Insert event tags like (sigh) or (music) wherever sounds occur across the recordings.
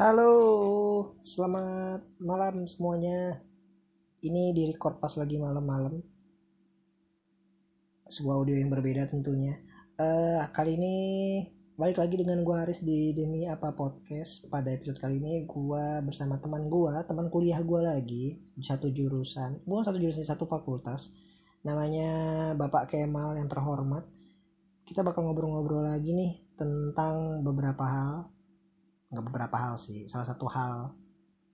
Halo, selamat malam semuanya. Ini di record pas lagi malam-malam. Sebuah audio yang berbeda tentunya. Eh kali ini balik lagi dengan gua Aris di Demi Apa Podcast. Pada episode kali ini gua bersama teman gua, teman kuliah gua lagi satu jurusan. Gua satu jurusan satu fakultas. Namanya Bapak Kemal yang terhormat. Kita bakal ngobrol-ngobrol lagi nih tentang beberapa hal nggak beberapa hal sih. Salah satu hal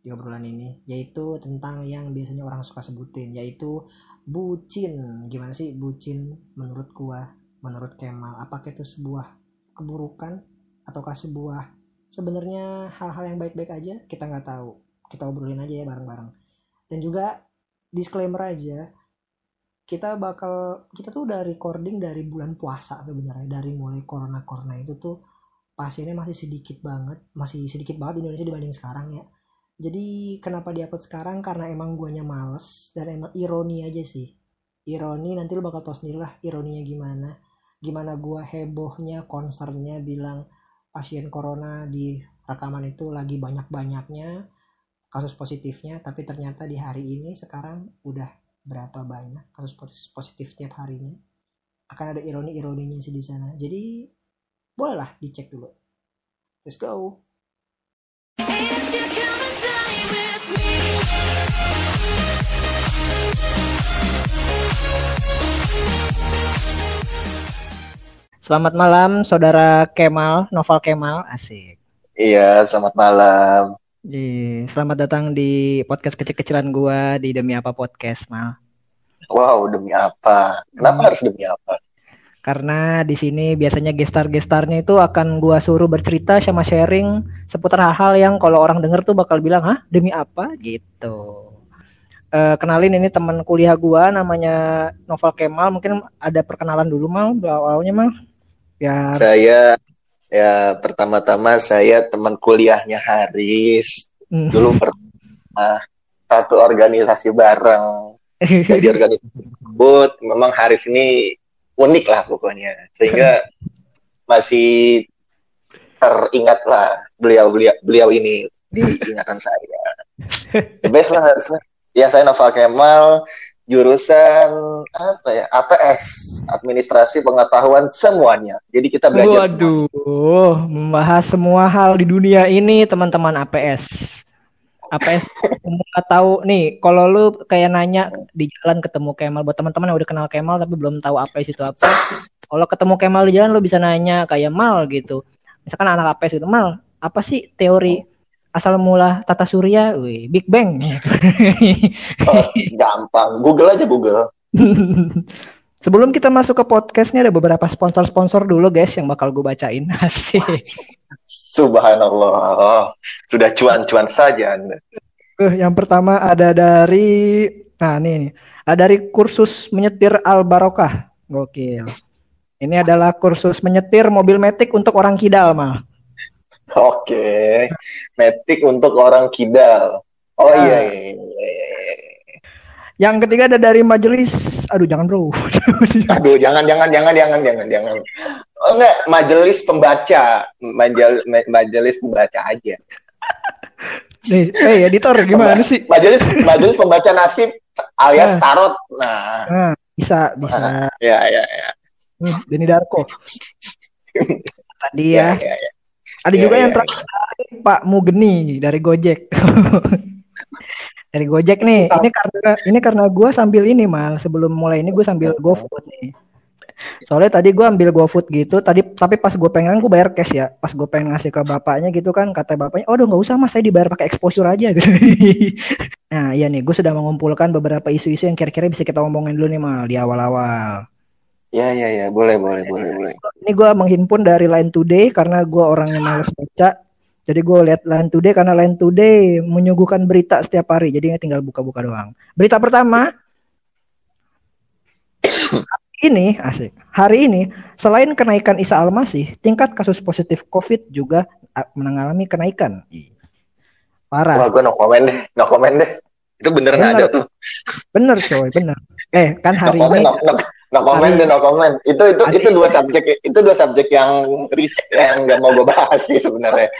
di obrolan ini yaitu tentang yang biasanya orang suka sebutin yaitu bucin. Gimana sih bucin menurut gua menurut Kemal? Apakah itu sebuah keburukan ataukah sebuah sebenarnya hal-hal yang baik-baik aja? Kita nggak tahu. Kita obrolin aja ya bareng-bareng. Dan juga disclaimer aja kita bakal kita tuh udah recording dari bulan puasa sebenarnya. Dari mulai corona corona itu tuh pasiennya masih sedikit banget masih sedikit banget di Indonesia dibanding sekarang ya. Jadi kenapa diupload sekarang? Karena emang guanya males dan emang ironi aja sih. Ironi nanti lu bakal tau sendiri lah ironinya gimana. Gimana gua hebohnya konsernya bilang pasien corona di rekaman itu lagi banyak-banyaknya kasus positifnya tapi ternyata di hari ini sekarang udah berapa banyak kasus positif tiap harinya. Akan ada ironi-ironinya sih di sana. Jadi bolehlah dicek dulu. Let's go. Selamat malam, saudara Kemal, Novel Kemal, asik. Iya, selamat malam. Di, selamat datang di podcast kecil-kecilan gua di Demi Apa Podcast, Mal. Wow, demi apa? Kenapa hmm. harus demi apa? Karena di sini biasanya gestar-gestarnya itu akan gua suruh bercerita sama sharing seputar hal-hal yang kalau orang denger tuh bakal bilang hah demi apa? Gitu. Uh, kenalin ini teman kuliah gua namanya Novel Kemal. Mungkin ada perkenalan dulu mal awalnya mal. Ya saya ya pertama-tama saya teman kuliahnya Haris. Hmm. dulu pernah satu organisasi bareng. (laughs) Jadi organisasi tersebut memang Haris ini unik lah pokoknya. Sehingga (laughs) masih teringat lah beliau beliau beliau ini di ingatan saya. The best lah harusnya. Ya saya Novel Kemal jurusan apa ya? APS administrasi pengetahuan semuanya. Jadi kita belajar waduh semua. membahas semua hal di dunia ini teman-teman APS apa yang semua tahu. Nih kalau lu kayak nanya di jalan ketemu Kemal buat teman-teman yang udah kenal Kemal tapi belum tahu apa itu apa kalau ketemu Kemal di jalan lu bisa nanya kayak Mal gitu. Misalkan anak apa gitu Mal apa sih teori asal mula tata surya? Wih Big Bang. (laughs) Oh, gampang. Google aja Google. (laughs) Sebelum kita masuk ke podcastnya ada beberapa sponsor-sponsor dulu guys yang bakal gue bacain. (laughs) Asik. Subhanallah. Sudah cuan-cuan saja Anda. Uh, yang pertama ada dari nah ini nih. Ada dari kursus menyetir Al Barokah. Gokil. Ini adalah kursus menyetir mobil metik untuk orang kidal, mal. Oke. Metik untuk orang kidal. Oh nah. iya, iya, iya, iya. Yang ketiga ada dari majelis. Aduh jangan bro. (laughs) Aduh jangan jangan jangan jangan jangan jangan. Oh enggak, majelis pembaca, Majel, majelis pembaca aja. (laughs) Nih, hey, eh, editor gimana sih? Majelis majelis pembaca nasib alias nah. tarot. Nah. nah bisa bisa. Nah, ya ya ya. Denny Darko. Tadi ya. ya, ya, ya. Ada ya, juga ya, yang ya. terakhir Pak Mugeni dari Gojek (laughs) dari Gojek nih. Ini karena ini karena gue sambil ini mal sebelum mulai ini gue sambil GoFood nih. Soalnya tadi gue ambil GoFood gitu, tadi tapi pas gue pengen gue bayar cash ya. Pas gue pengen ngasih ke bapaknya gitu kan, kata bapaknya, oh udah nggak usah mas, saya dibayar pakai exposure aja (laughs) gitu. nah iya nih, gue sudah mengumpulkan beberapa isu-isu yang kira-kira bisa kita ngomongin dulu nih mal di awal-awal. Ya ya ya, boleh boleh boleh boleh. Ini gue menghimpun dari Line Today karena gue orang yang males. Jadi gue lihat Line Today karena Line Today menyuguhkan berita setiap hari. Jadi tinggal buka-buka doang. Berita pertama. ini asik. Hari ini selain kenaikan Isa Almasih, tingkat kasus positif COVID juga mengalami kenaikan. Parah. Wah, gue no comment deh, no comment deh. Itu bener. ada tuh. Bener coy, bener. Eh, kan hari no comment, ini no, no, no comment deh, no comment. Itu itu hari itu dua subjek itu dua subjek yang riset yang nggak mau gue bahas sih sebenarnya.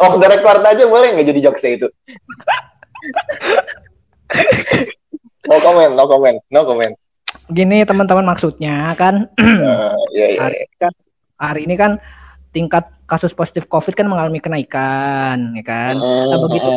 oh the record aja boleh nggak jadi jokesnya itu no comment no comment no comment gini teman-teman maksudnya kan uh, iya, iya. hari iya. kan hari ini kan tingkat kasus positif COVID kan mengalami kenaikan, ya kan? Nah, begitu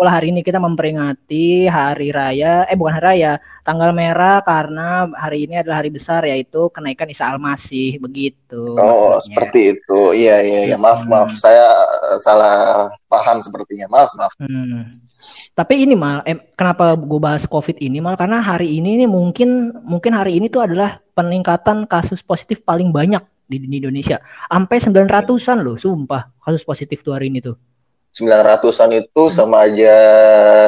pula hari ini kita memperingati hari raya, eh bukan hari raya, tanggal merah karena hari ini adalah hari besar yaitu kenaikan Isa Al-Masih, begitu. Oh, maksudnya. seperti itu. Iya, iya, iya. Maaf, hmm. maaf. Saya eh, salah paham sepertinya. Maaf, maaf. Hmm. Tapi ini mal, eh, kenapa gue bahas COVID ini mal? Karena hari ini nih mungkin mungkin hari ini tuh adalah peningkatan kasus positif paling banyak di, di Indonesia. Sampai 900-an loh, sumpah kasus positif tuh hari ini tuh. 900-an itu sama aja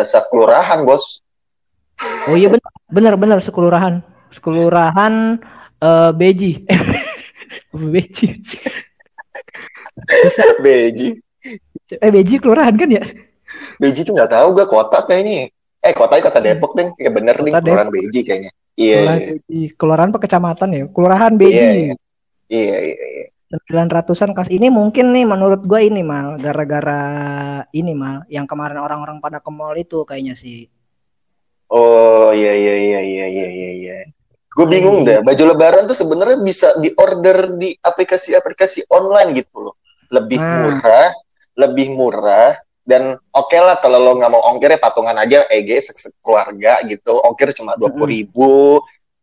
sekelurahan, Bos. Oh iya benar, benar benar sekelurahan. Sekelurahan uh, Beji. (laughs) Beji. (laughs) Beji. Eh Beji kelurahan kan ya? Beji tuh nggak tahu gue kota kayaknya. Eh kotanya kota Depok deh, ya bener nih kelurahan Beji kayaknya. Iya. Kelurahan apa kecamatan ya? Kelurahan Beji. Iya, iya, iya. iya. Iya sembilan ratusan kas ini mungkin nih menurut gue ini mal. Gara-gara ini mal. Yang kemarin orang-orang pada ke mall itu kayaknya sih. Oh iya iya iya iya iya iya iya. Gue bingung deh. baju lebaran tuh sebenarnya bisa diorder di aplikasi-aplikasi online gitu loh. Lebih hmm. murah lebih murah dan oke okay lah kalau lo nggak mau ongkirnya patungan aja EG keluarga gitu. Ongkir cuma dua puluh ribu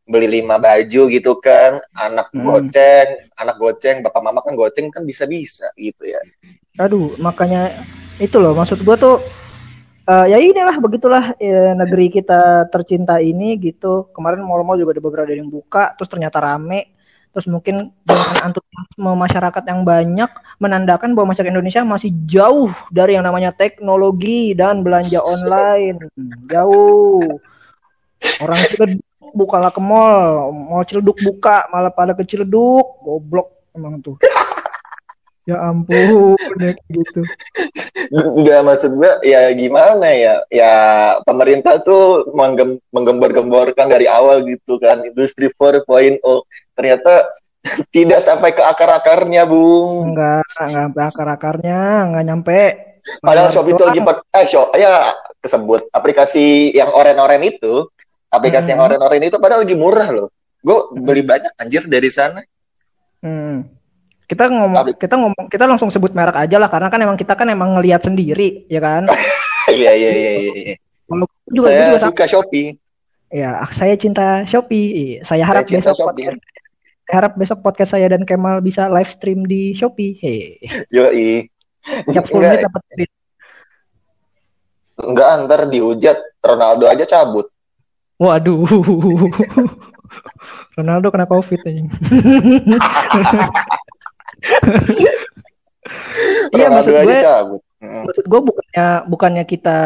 beli lima baju gitu kan anak hmm. goceng anak goceng bapak mama kan goceng kan bisa bisa gitu ya. Aduh makanya itu loh maksud gua tuh uh, ya inilah begitulah ya, negeri kita tercinta ini gitu. Kemarin mall-mall juga ada beberapa yang buka terus ternyata rame. Terus mungkin dengan antusiasme masyarakat yang banyak menandakan bahwa masyarakat Indonesia masih jauh dari yang namanya teknologi dan belanja online. (laughs) Jauh. Orang kita bukalah ke mall mau ciledug buka malah pada ke ciledug goblok emang tuh. (laughs) Ya ampun ya gitu. Enggak maksud gue ya gimana ya? Ya pemerintah tuh menggem menggembar-gemborkan dari awal gitu kan industri 4.0 ternyata (laughs) tidak sampai ke akar-akarnya bung. Enggak enggak sampai akar-akarnya enggak nyampe. Padahal Shopee itu lagi eh show ya kesebut aplikasi yang oren-oren itu aplikasi hmm. yang oren-oren itu padahal lagi murah loh gue beli banyak anjir dari sana hmm. kita ngomong kita ngomong kita langsung sebut merek aja lah karena kan emang kita kan emang ngelihat sendiri ya kan (laughs) iya iya iya iya juga, saya juga suka Shopee ya saya cinta Shopee saya harap saya besok Shopee. podcast saya harap besok podcast saya dan Kemal bisa live stream di Shopee hey. yo i tiap 10 menit dapat Enggak, antar dihujat Ronaldo aja cabut. Waduh. (laughs) Ronaldo kena covid aja. (laughs) Iya maksud gue, cabut. maksud gue bukannya bukannya kita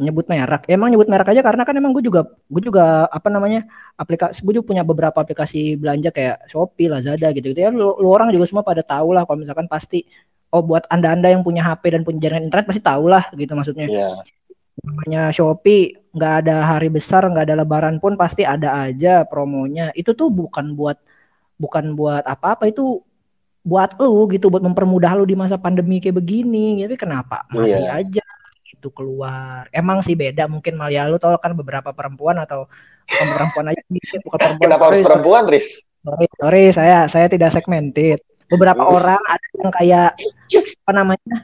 nyebut merek, emang nyebut merek aja karena kan emang gue juga gue juga apa namanya aplikasi gue juga punya beberapa aplikasi belanja kayak Shopee, Lazada gitu gitu ya. Lu, lu orang juga semua pada tahu lah kalau misalkan pasti oh buat anda anda yang punya HP dan punya jaringan internet pasti tahu lah gitu maksudnya. Yeah namanya Shopee nggak ada hari besar nggak ada lebaran pun pasti ada aja promonya. Itu tuh bukan buat bukan buat apa-apa itu buat lu gitu buat mempermudah lu di masa pandemi kayak begini. Tapi kenapa masih yeah. aja itu keluar? Emang sih beda mungkin Malia lu tau kan beberapa perempuan atau perempuan aja bukan perempuan. (laughs) Kenapa harus perempuan Riz? Sorry, sorry saya saya tidak segmented. Beberapa orang ada yang kayak apa namanya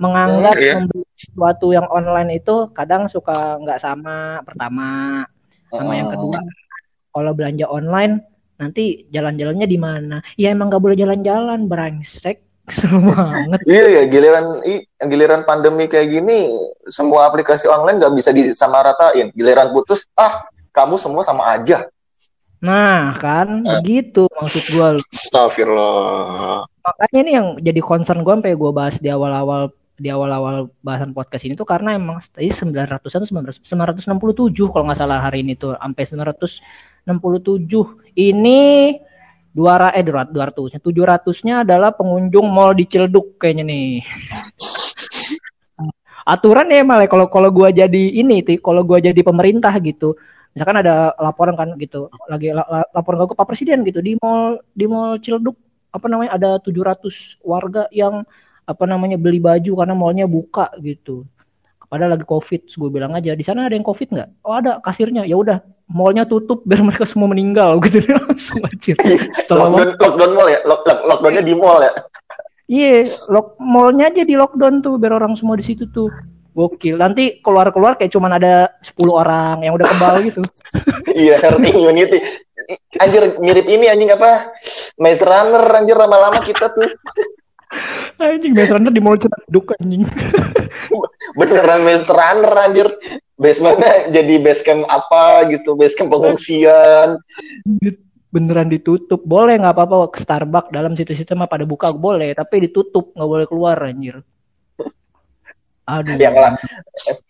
menganggap yeah. membeli sesuatu yang online itu kadang suka nggak sama pertama sama uh. yang kedua kalau belanja online nanti jalan-jalannya di mana ya emang nggak boleh jalan-jalan brengsek (laughs) banget iya ya giliran giliran pandemi kayak gini semua aplikasi online nggak bisa disamaratain giliran putus ah kamu semua sama aja Nah, kan uh. begitu maksud gue. Astagfirullah. Makanya ini yang jadi concern gue sampai gue bahas di awal-awal di awal-awal bahasan podcast ini tuh karena emang tadi 900-an 900, 967 kalau nggak salah hari ini tuh sampai 967 ini dua eh 200 700-nya adalah pengunjung mall di Ciledug kayaknya nih. (laughs) Aturan ya malah kalau kalau gua jadi ini tuh kalau gua jadi pemerintah gitu. Misalkan ada laporan kan gitu, lagi la, la, laporan ke Pak Presiden gitu di mall di mall Ciledug apa namanya ada 700 warga yang apa namanya beli baju karena mallnya buka gitu. Padahal lagi covid gue bilang aja di sana ada yang covid nggak? Oh ada kasirnya. Ya udah mallnya tutup biar mereka semua meninggal. (laughs) Gitu langsung aja lockdown, lockdown mall ya? Lock, lock, lockdownnya di mall ya? Iya yeah, lock mallnya aja di lockdown tuh biar orang semua di situ tuh. Gokil. Nanti keluar keluar kayak cuman ada 10 orang yang udah kebal gitu. (laughs) Iya herd immunity anjir mirip ini anjing apa? Maze Runner anjir lama-lama kita tuh anjing Maze Runner di mall ceduk anjing. (laughs) Beneran Maze Runner anjir. Basementnya jadi base camp apa gitu base camp pengungsian. Beneran ditutup. Boleh nggak apa-apa. Ke Starbucks dalam situ-situ mah pada buka boleh. Tapi ditutup nggak boleh keluar anjir. Aduh. Yang lah,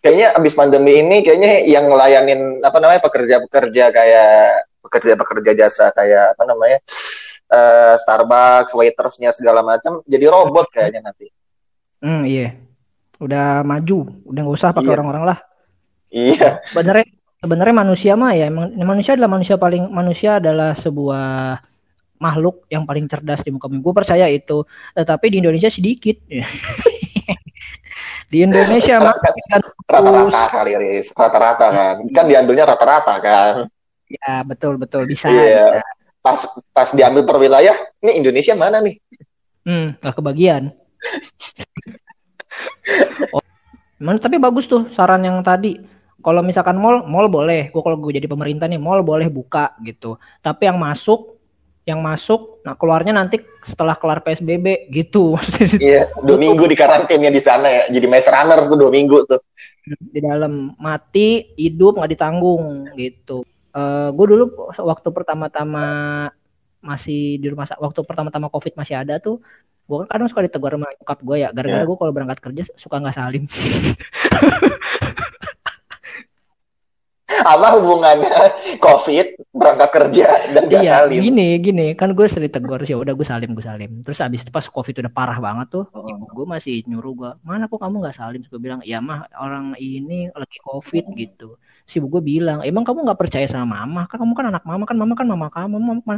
kayaknya abis pandemi ini kayaknya yang ngelayanin apa namanya pekerja-pekerja kayak pekerja-pekerja jasa kayak apa namanya uh, Starbucks, waitersnya segala macam jadi robot kayaknya nanti. Hmm iya, udah maju, udah nggak usah pakai iya. orang-orang lah. Iya. Sebenarnya sebenarnya manusia mah ya manusia adalah manusia paling manusia adalah sebuah makhluk yang paling cerdas di muka bumi. Gue percaya itu. Tetapi di Indonesia sedikit. (laughs) di Indonesia mah (laughs) rata-rata kali rata-rata kan. Kan diambilnya rata-rata kan. Ya betul betul bisa. Iya. Bisa. Pas pas diambil per wilayah, ini Indonesia mana nih? Hmm, gak kebagian. (laughs) oh, tapi bagus tuh saran yang tadi. Kalau misalkan mall, mall boleh. Gue kalau gue jadi pemerintah nih, mall boleh buka gitu. Tapi yang masuk, yang masuk, nah keluarnya nanti setelah kelar PSBB gitu. (laughs) Iya, dua minggu di karantina di sana ya. Jadi maze runner tuh dua minggu tuh. Di dalam mati, hidup nggak ditanggung gitu uh, eh, gue dulu waktu pertama-tama masih di rumah waktu pertama-tama covid masih ada tuh gue kan kadang suka ditegur sama nyokap gue ya gara-gara yeah. gue kalau berangkat kerja suka nggak salim (laughs) apa hubungannya? Covid berangkat kerja dan gak iya, salim. gini gini. Kan gue sering tegur sih udah gue salim gue salim. Terus abis itu pas covid udah parah banget tuh oh. ibu gue masih nyuruh gue mana kok kamu nggak salim? Gue bilang ya mah orang ini lagi covid gitu. Si ibu gue bilang emang kamu nggak percaya sama mama? Kan kamu kan anak mama kan mama kan mama kamu mama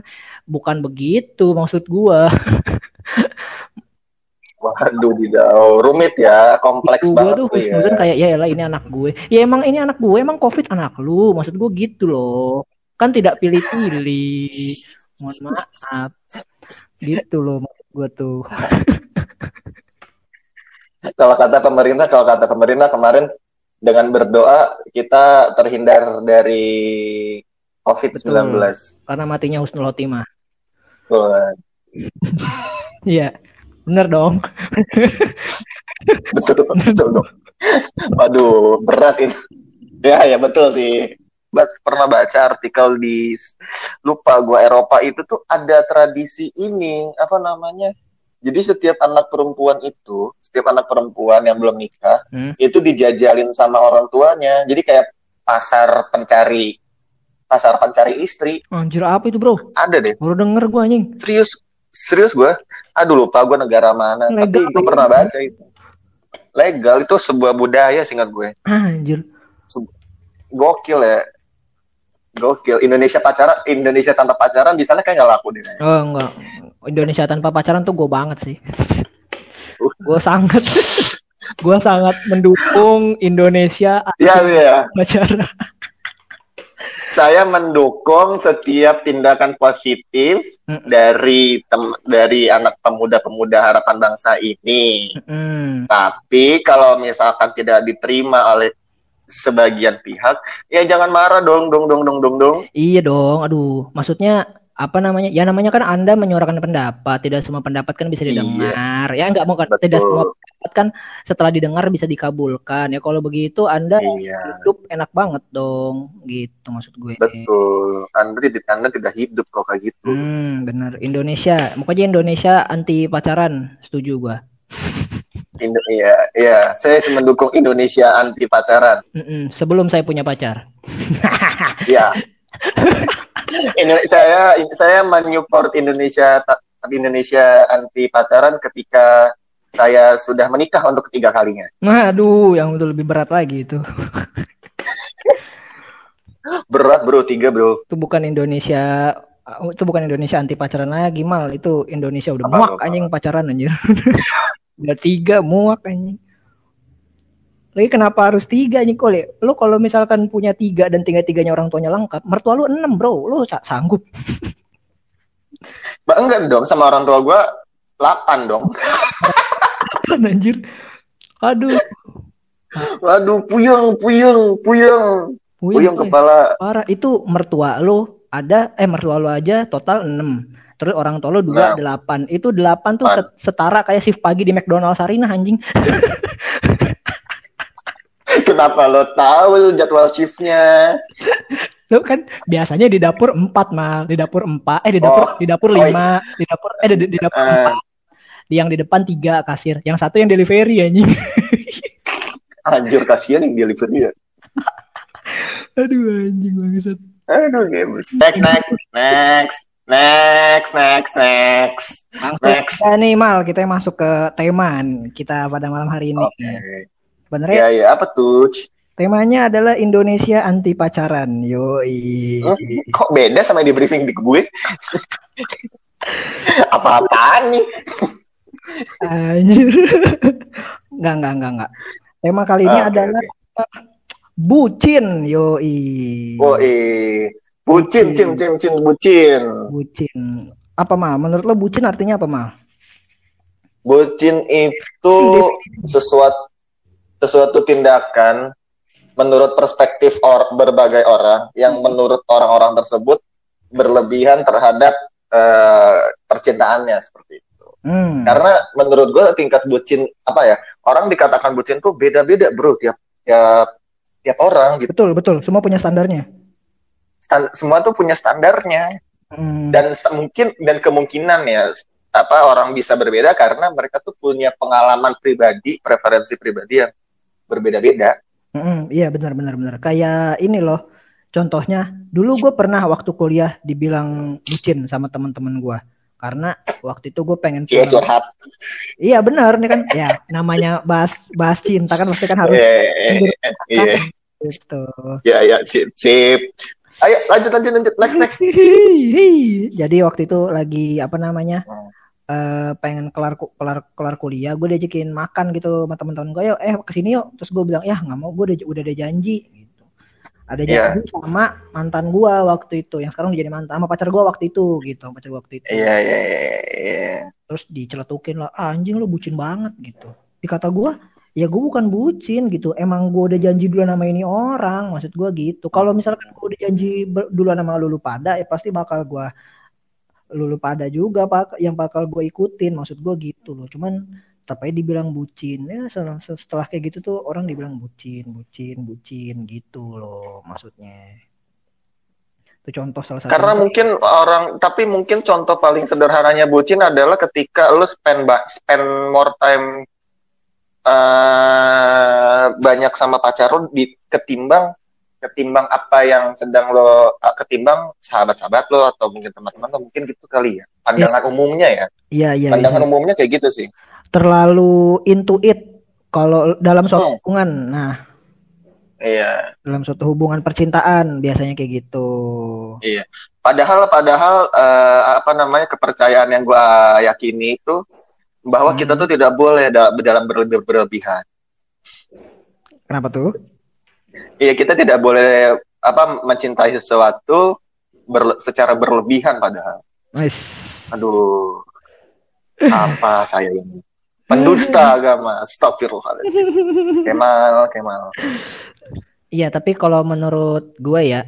bukan begitu maksud gue (laughs) Waduh, didau rumit ya, kompleks Ibu banget tuh ya. kayak ya lah ini anak gue. Ya emang ini anak gue, emang covid anak lu, maksud gue gitu loh. Kan tidak pilih-pilih. Mohon maaf. Gitu loh maksud gue tuh. (laughs) kalau kata pemerintah, kalau kata pemerintah kemarin dengan berdoa kita terhindar dari COVID-19. karena matinya Husnul Khotimah. Iya. Bener dong. betul, betul dong. Waduh, berat itu. Ya, ya betul sih. But, pernah baca artikel di lupa gua Eropa itu tuh ada tradisi ini apa namanya jadi setiap anak perempuan itu, setiap anak perempuan yang belum nikah, hmm. itu dijajalin sama orang tuanya. Jadi kayak pasar pencari pasar pencari istri. Anjir apa itu, Bro? Ada deh. Baru denger gua anjing. Serius, serius gue. Aduh lupa gue negara mana. Legal, Tapi gue pernah baca itu. Legal itu sebuah budaya singkat gue. Anjir. Gokil ya. Gokil. Indonesia pacaran, Indonesia tanpa pacaran di sana kayak gak laku deh. Oh enggak. Indonesia tanpa pacaran tuh gue banget sih. (laughs) gue sangat gue sangat mendukung Indonesia ya, ya. pacaran. Saya mendukung setiap tindakan positif mm. dari tem dari anak pemuda-pemuda harapan bangsa ini. Mm. Tapi kalau misalkan tidak diterima oleh sebagian pihak, ya jangan marah dong, dong, dong, dong, dong, dong. Iya dong, aduh, maksudnya apa namanya? Ya namanya kan anda menyuarakan pendapat. Tidak semua pendapat kan bisa iya. didengar. Iya, ya nggak mau kan? Tidak semua pendapat kan setelah didengar bisa dikabulkan. Ya kalau begitu anda iya. hidup enak banget dong gitu maksud gue. Betul. Anda tidak anda tidak hidup kok kayak gitu. Hmm, benar. Indonesia. Makanya Indonesia anti pacaran. Setuju gua. Indo iya iya. Saya mendukung Indonesia anti pacaran. Mm -mm, sebelum saya punya pacar. Iya (laughs) saya saya menyupport Indonesia tapi Indonesia anti pacaran ketika saya sudah menikah untuk ketiga kalinya. Nah, aduh, yang itu lebih berat lagi itu. berat bro, tiga bro. Itu bukan Indonesia, itu bukan Indonesia anti pacaran lagi mal, itu Indonesia udah muak anjing pacaran anjir. (laughs) udah tiga muak anjing lagi kenapa harus tiga nih kole lo kalau misalkan punya tiga dan tiga tiganya orang tuanya lengkap mertua lu enam bro. Lo sanggup. Mbak enggak dong. Sama orang tua gue delapan dong. Anjir. Aduh. Waduh puyeng puyeng puyeng. Puyeng, puyeng kepala. Parah. Itu mertua lo ada eh mertua lo aja total enam. Terus orang tua lo dua delapan. Itu delapan tuh setara kayak shift pagi di McDonald Sarina anjing (laughs) (laughs) Kenapa lo tahu jadwal shiftnya? Lo kan biasanya di dapur empat mal, di dapur empat, eh di dapur oh, di dapur oh, lima, iya. di dapur eh di, di dapur uh, empat. Yang di depan tiga kasir, yang satu yang delivery anjing. (laughs) Anjir kasihan yang delivery ya. (laughs) Aduh anjing banget. Aduh game. Next next next. Next, next, next. next. Kita nih Mal, kita masuk ke tema kita pada malam hari ini. Okay. Bener ya? Iya, apa tuh? Temanya adalah Indonesia anti pacaran. Yoi. Hmm, kok beda sama di briefing di gue? (laughs) Apa-apaan nih? Anjir. enggak, enggak, enggak, enggak. Tema kali ini okay, adalah okay. bucin, yoi. Oh. Bucin, bucin, cin, cin, bucin. Bucin. Apa mah? Menurut lo bucin artinya apa mah? Bucin itu sesuatu sesuatu tindakan menurut perspektif or, berbagai orang yang hmm. menurut orang-orang tersebut berlebihan terhadap uh, percintaannya seperti itu. Hmm. Karena menurut gue tingkat bucin apa ya orang dikatakan bucin tuh beda-beda bro tiap tiap tiap orang gitu. Betul betul semua punya standarnya. Stand, semua tuh punya standarnya hmm. dan mungkin dan kemungkinan ya apa orang bisa berbeda karena mereka tuh punya pengalaman pribadi preferensi pribadi yang berbeda-beda. Mm, iya benar benar benar. Kayak ini loh. Contohnya, dulu gue pernah waktu kuliah dibilang bucin sama teman-teman gue. Karena waktu itu gue pengen Iya curhat. Iya benar nih kan. Ya namanya bahas bahas cinta kan pasti kan harus. Iya. Yeah, yeah. Gitu. Ya ya sip sip. Ayo lanjut lanjut lanjut next next. (laughs) Jadi waktu itu lagi apa namanya? Hmm uh, pengen kelar kelar kelar kuliah gue diajakin makan gitu sama teman-teman gue yuk eh ke sini yuk. Terus gue bilang ya nggak mau gue udah udah ada janji gitu. Ada iya. janji yeah. sama mantan gue waktu itu yang sekarang jadi mantan sama pacar gue waktu itu gitu pacar gue waktu itu. Iya iya iya terus diceletukin lah ah, anjing lo bucin banget gitu. Dikata gue ya gue bukan bucin gitu. Emang gue udah janji dulu nama ini orang maksud gue gitu. Kalau misalkan gue udah janji dulu nama lu pada ya pasti bakal gue lulu pada juga pak yang bakal gue ikutin. Maksud gue gitu loh. Cuman tapi dibilang bucin. Ya setelah, setelah kayak gitu tuh orang dibilang bucin bucin bucin gitu loh maksudnya. Itu contoh salah satu. Karena mungkin orang tapi mungkin contoh paling sederhananya bucin adalah ketika lu spend spend more time uh, banyak sama pacar lu di ketimbang ketimbang apa yang sedang lo ah, ketimbang sahabat-sahabat lo atau mungkin teman-teman lo mungkin gitu kali ya. Pandangan ya. umumnya ya. Iya iya pandangan ya. umumnya kayak gitu sih. Terlalu into it kalau dalam suatu hmm. hubungan. Nah. Iya. Dalam suatu hubungan percintaan biasanya kayak gitu. Iya. Padahal padahal uh, apa namanya kepercayaan yang gue yakini itu bahwa hmm. kita tuh tidak boleh dalam berlebihan kenapa tuh Iya kita tidak boleh apa mencintai sesuatu ber, secara berlebihan padahal. Nice. Aduh, apa saya ini? Pendusta (laughs) agama, astagfirullahaladzim. Kemal, Kemal. Iya, tapi kalau menurut gue ya,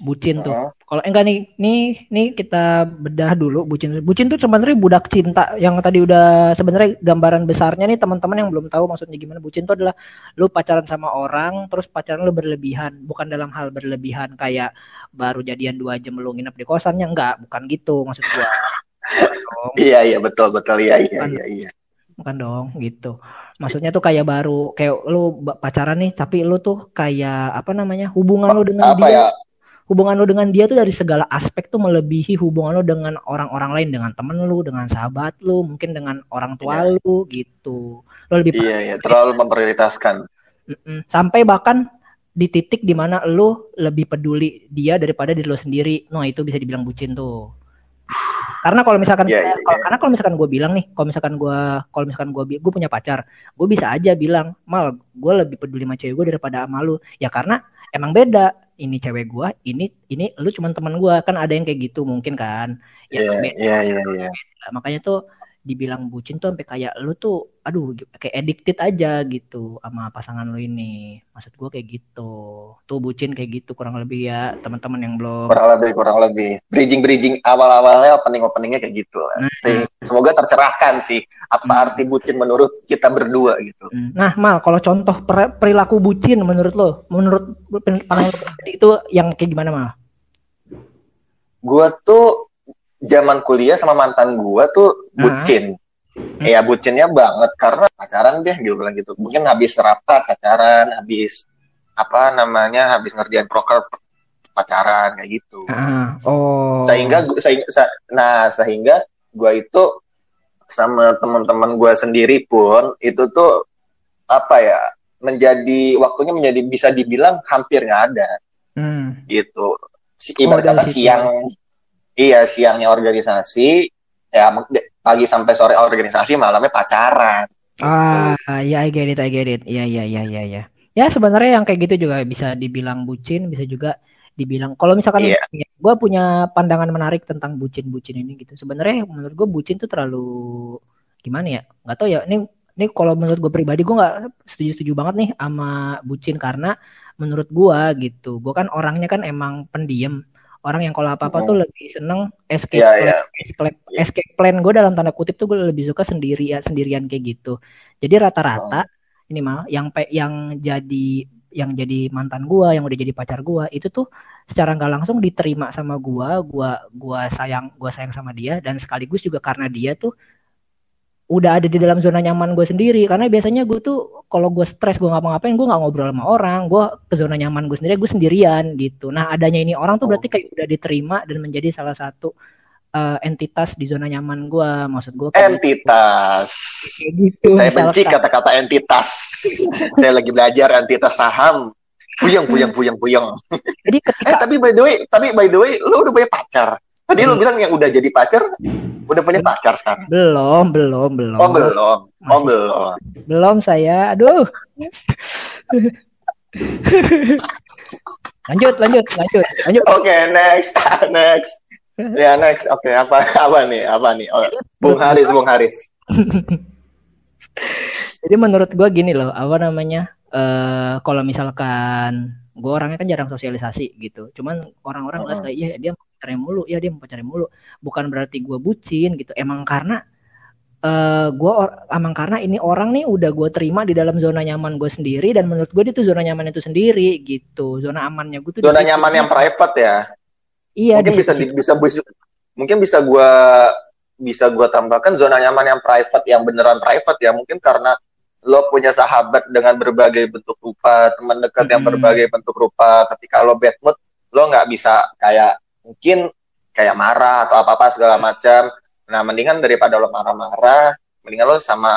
bucin tuh. Uh. Kalau enggak nih, nih nih kita bedah dulu bucin. Bucin tuh sebenarnya budak cinta yang tadi udah sebenarnya gambaran besarnya nih teman-teman yang belum tahu maksudnya gimana. Bucin tuh adalah lu pacaran sama orang, terus pacaran lu berlebihan, bukan dalam hal berlebihan kayak baru jadian dua jam lu nginep di kosannya enggak, bukan gitu maksud gua. (laughs) iya iya betul betul iya iya iya iya. Bukan dong gitu maksudnya tuh kayak baru kayak lu pacaran nih tapi lu tuh kayak apa namanya hubungan lu dengan apa dia ya? Hubungan lo dengan dia tuh dari segala aspek tuh melebihi hubungan lo dengan orang-orang lain dengan temen lo dengan sahabat lo mungkin dengan orang tua yeah. lo gitu. Lo lebih iya yeah, iya. yeah. terlalu memprioritaskan. Sampai bahkan di titik di mana lo lebih peduli dia daripada diri lo sendiri. No itu bisa dibilang bucin tuh. Karena kalau misalkan yeah, yeah, yeah. karena kalau misalkan gue bilang nih kalau misalkan gue kalau misalkan gue gue punya pacar gue bisa aja bilang mal gue lebih peduli sama cewek gue daripada sama lu. Ya karena emang beda ini cewek gue ini ini lu cuma teman gue kan ada yang kayak gitu mungkin kan. Ya yeah, beda, yeah, yeah, yeah. makanya tuh dibilang bucin tuh sampai kayak lu tuh aduh kayak addicted aja gitu sama pasangan lu ini. Maksud gue kayak gitu. Tuh bucin kayak gitu kurang lebih ya teman-teman yang belum. Kurang lebih kurang lebih. Bridging bridging awal-awalnya opening openingnya kayak gitu nah, sih semoga tercerahkan sih apa hmm. arti bucin menurut kita berdua gitu. Hmm. nah mal kalau contoh perilaku bucin menurut lo menurut pandangan itu yang kayak gimana mal? Gue tuh zaman kuliah sama mantan gua tuh bucin. Hmm. Ya bucinnya banget karena pacaran deh gitu bilang gitu. Mungkin habis rapat pacaran, habis apa namanya, habis ngerjain proker pacaran kayak gitu. Uh, oh. Sehingga sehingga nah sehingga gua itu sama teman-teman gua sendiri pun itu tuh apa ya menjadi waktunya menjadi bisa dibilang hampir nggak ada. Hmm. Gitu. Ibarat oh, kata siang Iya, siangnya organisasi, ya pagi sampai sore organisasi, malamnya pacaran. Ah, ya I get it, I get it. Iya, iya, iya, iya, iya. Ya sebenarnya yang kayak gitu juga bisa dibilang bucin, bisa juga dibilang kalau misalkan yeah. ya, gue punya pandangan menarik tentang bucin-bucin ini gitu. Sebenarnya menurut gue bucin tuh terlalu gimana ya? Gak tau ya. Ini ini kalau menurut gue pribadi gue nggak setuju-setuju banget nih sama bucin karena menurut gue gitu. Gue kan orangnya kan emang pendiam orang yang kalau apa-apa tuh lebih seneng escape yeah, plan, yeah. escape, yeah. escape plan gue dalam tanda kutip tuh gue lebih suka sendiri ya sendirian kayak gitu jadi rata-rata oh. ini mah yang pe yang jadi yang jadi mantan gue yang udah jadi pacar gue itu tuh secara nggak langsung diterima sama gue gue gua sayang gue sayang sama dia dan sekaligus juga karena dia tuh udah ada di dalam zona nyaman gue sendiri. Karena biasanya gue tuh kalau gue stres gue ngapa-ngapain gue nggak ngobrol sama orang. Gue ke zona nyaman gue sendiri gue sendirian gitu. Nah adanya ini orang tuh berarti kayak udah diterima dan menjadi salah satu uh, entitas di zona nyaman gue maksud gue entitas. kayak gitu. Saya benci kata-kata entitas. (laughs) Saya lagi belajar entitas saham. Puyeng puyeng puyeng puyeng. Jadi ketika... eh tapi by the way tapi by the way lu udah punya pacar Tadi lu bilang yang udah jadi pacar, udah punya pacar sekarang? Belum, belum, belum. Oh, belum. Oh, belum. Belum saya. Aduh. lanjut, lanjut, lanjut, lanjut. Oke, okay, next, (laughs) next. Ya, next. Oke, okay, apa apa nih? Apa nih? Oh, Bung Haris, Bung Haris. Jadi menurut gua gini loh, apa namanya? Eh uh, kalau misalkan gue orangnya kan jarang sosialisasi gitu. Cuman orang-orang -huh. kayak iya dia pacarnya mulu. Ya dia mau pacarnya mulu. Bukan berarti gue bucin gitu. Emang karena uh, eh, gue emang karena ini orang nih udah gue terima di dalam zona nyaman gue sendiri dan menurut gue itu zona nyaman itu sendiri gitu. Zona amannya gue tuh zona nyaman yang private ya? Iya mungkin bisa di, bisa bisa mungkin bisa gue bisa gue tambahkan zona nyaman yang private yang beneran private ya. Mungkin karena lo punya sahabat dengan berbagai bentuk rupa teman dekat hmm. yang berbagai bentuk rupa. Ketika lo bad mood lo nggak bisa kayak mungkin kayak marah atau apa-apa segala macam. Nah, mendingan daripada lo marah-marah, mendingan lo sama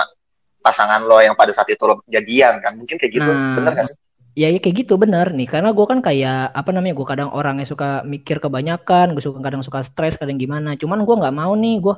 pasangan lo yang pada saat itu lo jadian kan. Mungkin kayak gitu. Nah, bener gak sih? Ya, ya kayak gitu bener nih karena gue kan kayak apa namanya gue kadang orang yang suka mikir kebanyakan gue suka kadang suka stres kadang gimana cuman gue nggak mau nih gue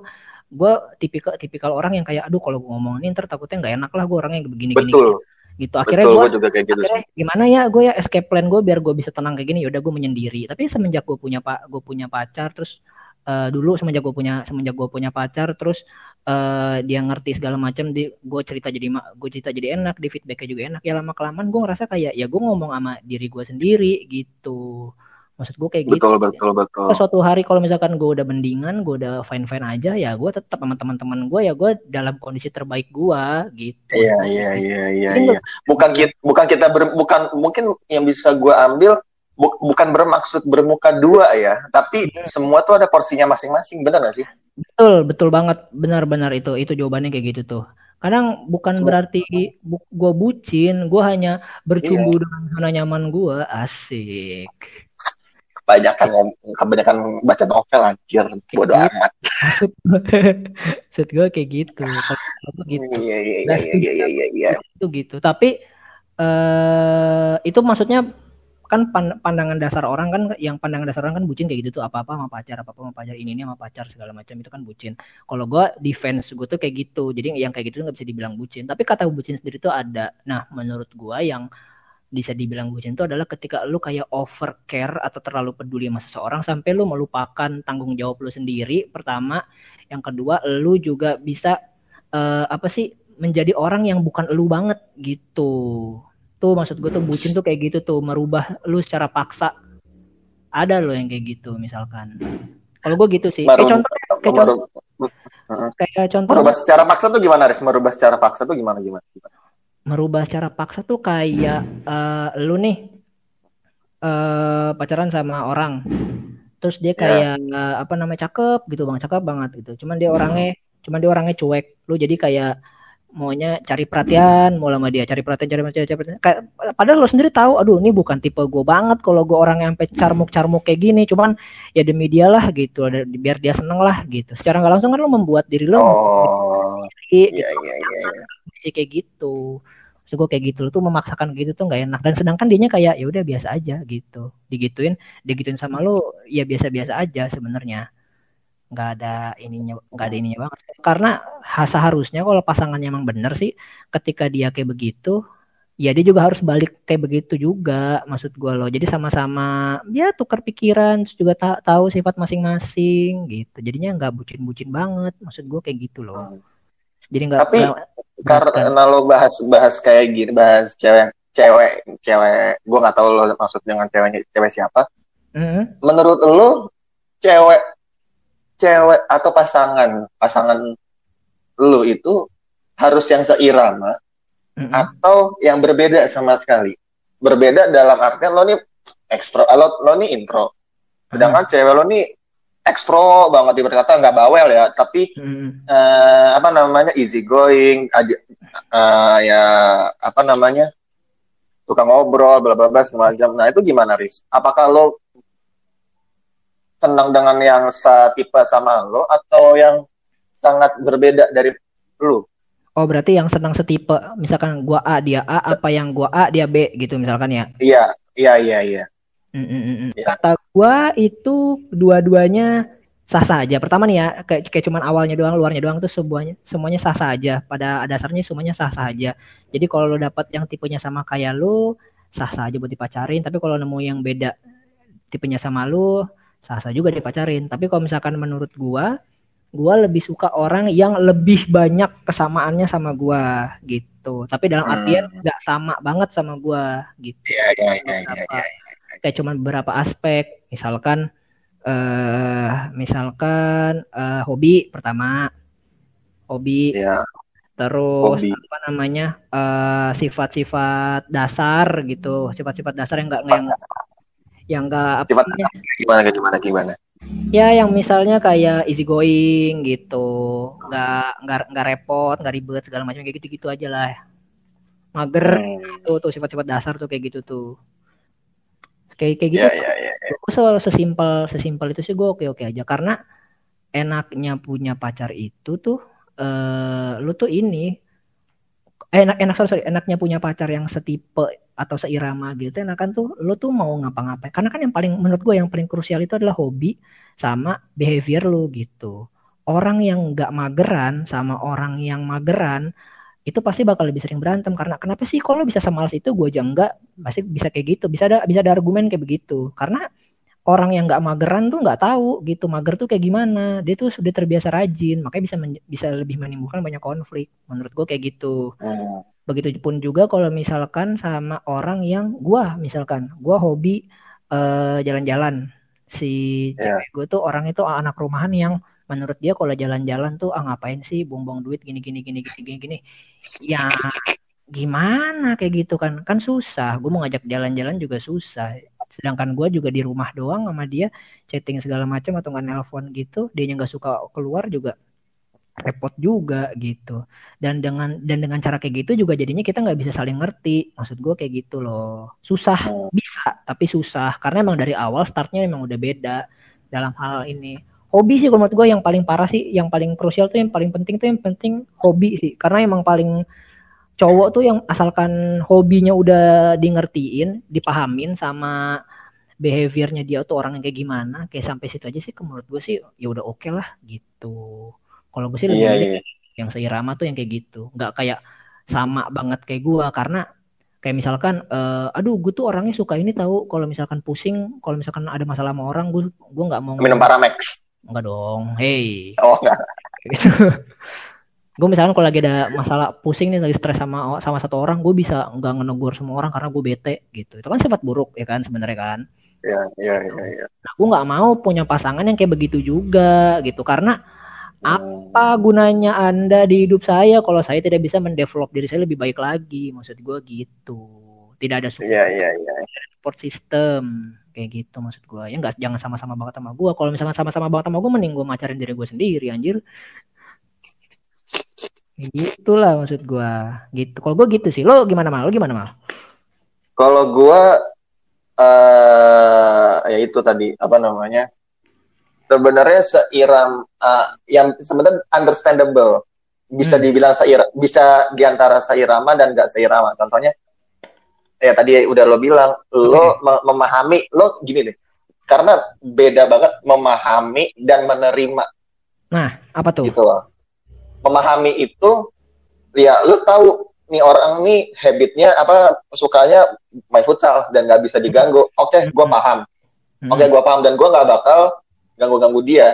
gue tipikal tipikal orang yang kayak aduh kalau gue ngomong ini ntar takutnya nggak enak lah gue orangnya begini gini betul gitu. Akhirnya gue juga kayak gitu sih. gimana ya gue ya escape plan gue biar gue bisa tenang kayak gini. Yaudah gue menyendiri. Tapi semenjak gue punya pak gue punya pacar terus uh, dulu semenjak gue punya semenjak gue punya pacar terus uh, dia ngerti segala macam di gue cerita jadi gue cerita jadi enak di feedbacknya juga enak. Ya lama kelamaan gue ngerasa kayak ya gue ngomong sama diri gue sendiri gitu maksud gue kayak betul, gitu betul betul. Betul suatu hari kalau misalkan gue udah mendingan gue udah fine fine aja ya gue tetap sama teman-teman gue ya gue dalam kondisi terbaik gue gitu. Iya iya iya iya ya. bukan kita bukan kita ber, bukan mungkin yang bisa gue ambil bu, bukan bermaksud bermuka dua ya tapi hmm. semua tuh ada porsinya masing-masing benar gak sih? Betul betul banget. Benar-benar itu itu jawabannya kayak gitu tuh. Kadang bukan berarti bu, gue bucin gue hanya bercumbu iya. dengan zona nyaman gue asik kebanyakan kebanyakan baca novel anjir. Bodo gitu. amat. (laughs) Maksud gue kayak gitu. Gitu. Iya iya iya iya iya iya (laughs) itu gitu. Tapi uh, itu maksudnya kan pandangan dasar orang kan yang pandangan dasar orang kan bucin kayak gitu tuh. Apa apa sama pacar apa apa sama pacar ini ini sama pacar segala macam itu kan bucin. Kalau gue defense gue tuh kayak gitu. Jadi yang kayak gitu nggak bisa dibilang bucin. Tapi kata bucin sendiri tuh ada. Nah menurut gue yang bisa dibilang bucin itu adalah ketika lu kayak over care atau terlalu peduli sama seseorang sampai lu melupakan tanggung jawab lu sendiri pertama. Yang kedua lu juga bisa uh, apa sih menjadi orang yang bukan lu banget gitu. Tuh maksud gue tuh bucin tuh kayak gitu tuh merubah lu secara paksa. Ada lo yang kayak gitu misalkan. Kalau gue gitu sih. Baru, kayak contoh kayak contoh. kayak contoh. Merubah secara paksa tuh gimana Riz? Merubah secara paksa tuh gimana, gimana? Merubah cara paksa tuh kayak uh, lu nih uh, pacaran sama orang. Terus dia ya. kayak yeah. uh, apa namanya cakep gitu bang cakep banget gitu. Cuman dia orangnya cuman dia orangnya cuek. Lu jadi kayak maunya cari perhatian mau lama dia cari perhatian cari perhatian cari perhatian. Kayak padahal lo sendiri tahu aduh ini bukan tipe gue banget kalau gue orang yang sampai carmuk carmuk kayak gini. Cuman ya demi dia lah gitu biar dia seneng lah gitu. Secara nggak langsung kan lo membuat diri lo oh, iya, gitu, iya, iya, iya. kayak gitu Maksud gue kayak gitu lo tuh memaksakan gitu tuh nggak enak. Dan sedangkan dianya kayak ya udah biasa aja gitu. Digituin digituin sama lo ya biasa-biasa aja sebenarnya. Nggak ada ininya nggak ada ininya banget karena seharusnya kalau pasangannya emang bener sih ketika dia kayak begitu ya dia juga harus balik kayak begitu juga maksud gue loh. Jadi sama-sama ya tukar pikiran juga tak tahu sifat masing-masing gitu. Jadinya nggak bucin-bucin banget maksud gue kayak gitu loh jadi nggak tapi karena lo bahas bahas kayak gini bahas cewek cewek cewek gue nggak tahu lo maksud dengan ceweknya cewek siapa mm-hmm. menurut lo cewek cewek atau pasangan pasangan lo itu harus yang seirama mm-hmm. atau yang berbeda sama sekali berbeda dalam artian lo nih ekstro lo lo nih intro sedangkan mm-hmm. cewek lo nih ekstro banget berkata nggak bawel ya. Tapi hmm. uh, apa namanya easy going aja uh, ya apa namanya tukang ngobrol bla bla bla semacam nah itu gimana Riz? Apakah lo senang dengan yang setipe sama lo atau yang sangat berbeda dari lo? Oh berarti yang senang setipe misalkan gua A dia A apa yang gua A dia B gitu misalkan ya? Iya iya iya iya Mm -mm. Ya. Kata gua itu dua-duanya sah saja. Pertama nih ya, kayak, kayak cuman awalnya doang, luarnya doang tuh semuanya semuanya sah saja. Pada dasarnya semuanya sah saja. Jadi kalau lo dapat yang tipenya sama kayak lo, sah saja buat dipacarin. Tapi kalau nemu yang beda tipenya sama lo, sah sah juga dipacarin. Tapi kalau misalkan menurut gua, gua lebih suka orang yang lebih banyak kesamaannya sama gua gitu. Tapi dalam hmm. artian nggak sama banget sama gua gitu. Iya iya iya iya. Ya kayak cuman beberapa aspek. Misalkan uh, misalkan uh, hobi pertama. Hobi. Ya. terus hobi. apa namanya uh, sifat-sifat dasar gitu. Sifat-sifat dasar yang enggak yang yang enggak apa gimana gimana gimana ya yang misalnya kayak easy going gitu. Nggak nggak nggak repot nggak ribet segala macam kayak gitu gitu aja lah. Mager hmm. tuh tuh sifat-sifat dasar tuh kayak gitu tuh kayak kayak gitu. Yeah, yeah, yeah, yeah. gue selalu sesimpel sesimpel itu sih gue oke oke aja. Karena enaknya punya pacar itu tuh uh, lu tuh ini eh, enak enak sorry, sorry enaknya punya pacar yang setipe atau seirama gitu enakan tuh lu tuh mau ngapa-ngapain. Karena kan yang paling menurut gue yang paling krusial itu adalah hobi sama behavior lu gitu. Orang yang nggak mageran sama orang yang mageran itu pasti bakal lebih sering berantem karena kenapa sih kalau bisa semalas itu gue aja enggak pasti bisa kayak gitu. Bisa ada bisa ada argumen kayak begitu. Karena orang yang nggak mageran tuh nggak tahu gitu mager tuh kayak gimana. Dia tuh sudah terbiasa rajin makanya bisa bisa lebih menimbulkan banyak konflik menurut gue kayak gitu. Hmm. begitu pun juga kalau misalkan sama orang yang gue misalkan gue hobi uh, jalan-jalan. Si yeah. cewek gue tuh orang itu anak rumahan yang menurut dia kalau jalan-jalan tuh ah ngapain sih buang-buang duit gini gini gini gini gini gini? Ya gimana kayak gitu kan? Kan susah. Gue mau ngajak jalan-jalan juga susah. Sedangkan gue juga di rumah doang sama dia chatting segala macam atau nggak nelpon gitu dia nggak suka keluar juga repot juga gitu. Dan dengan dan dengan cara kayak gitu juga jadinya kita nggak bisa saling ngerti. Maksud gue kayak gitu loh. Susah oh. bisa tapi susah. Karena emang dari awal startnya emang udah beda dalam hal ini hobi sih kalau menurut gue yang paling parah sih yang paling krusial tuh yang paling penting tuh yang penting hobi sih. Karena emang paling cowok tuh yang asalkan hobinya udah di ngertiin dipahamin sama behaviornya dia tuh orang yang kayak gimana kayak sampai situ aja sih menurut gue sih ya udah oke okay lah gitu. Kalau gue sih lebih yeah, yeah. yang seirama tuh yang kayak gitu. Nggak kayak sama banget kayak gue karena kayak misalkan uh, aduh gue tuh orangnya suka ini tahu kalau misalkan pusing kalau misalkan ada masalah sama orang gue gue nggak mau minum paramex enggak dong hey oh enggak (laughs) gitu gue misalkan kalau lagi ada masalah pusing nih lagi stres sama sama satu orang gue bisa nggak ngenegur semua orang karena gue bete gitu itu kan sifat buruk ya kan sebenarnya kan Iya, iya, iya. Ya. Nah, gue nggak mau punya pasangan yang kayak begitu juga gitu karena hmm. apa gunanya anda di hidup saya kalau saya tidak bisa mendevelop diri saya lebih baik lagi maksud gue gitu tidak ada support, yeah, yeah, yeah. support system kayak gitu maksud gue ya nggak jangan sama-sama banget sama gue kalau misalnya sama-sama banget sama gue mending gue macarin diri gue sendiri anjir. Gitulah maksud gue gitu. Kalau gue gitu sih. Lo gimana mal? Lo gimana mal? Kalau gue uh, ya itu tadi apa namanya? Sebenarnya seiram uh, yang sebenarnya understandable. Bisa hmm. dibilang seir bisa di antara seirama dan gak seirama. Contohnya ya tadi udah lo bilang lo memahami lo gini deh karena beda banget memahami dan menerima. Nah apa tuh? Gitu loh. Memahami itu ya lu tahu nih orang nih habitnya apa sukanya main futsal dan nggak bisa diganggu. Oke okay, gue hmm. paham. Hmm. oke okay, gue paham dan gue nggak bakal ganggu-ganggu dia.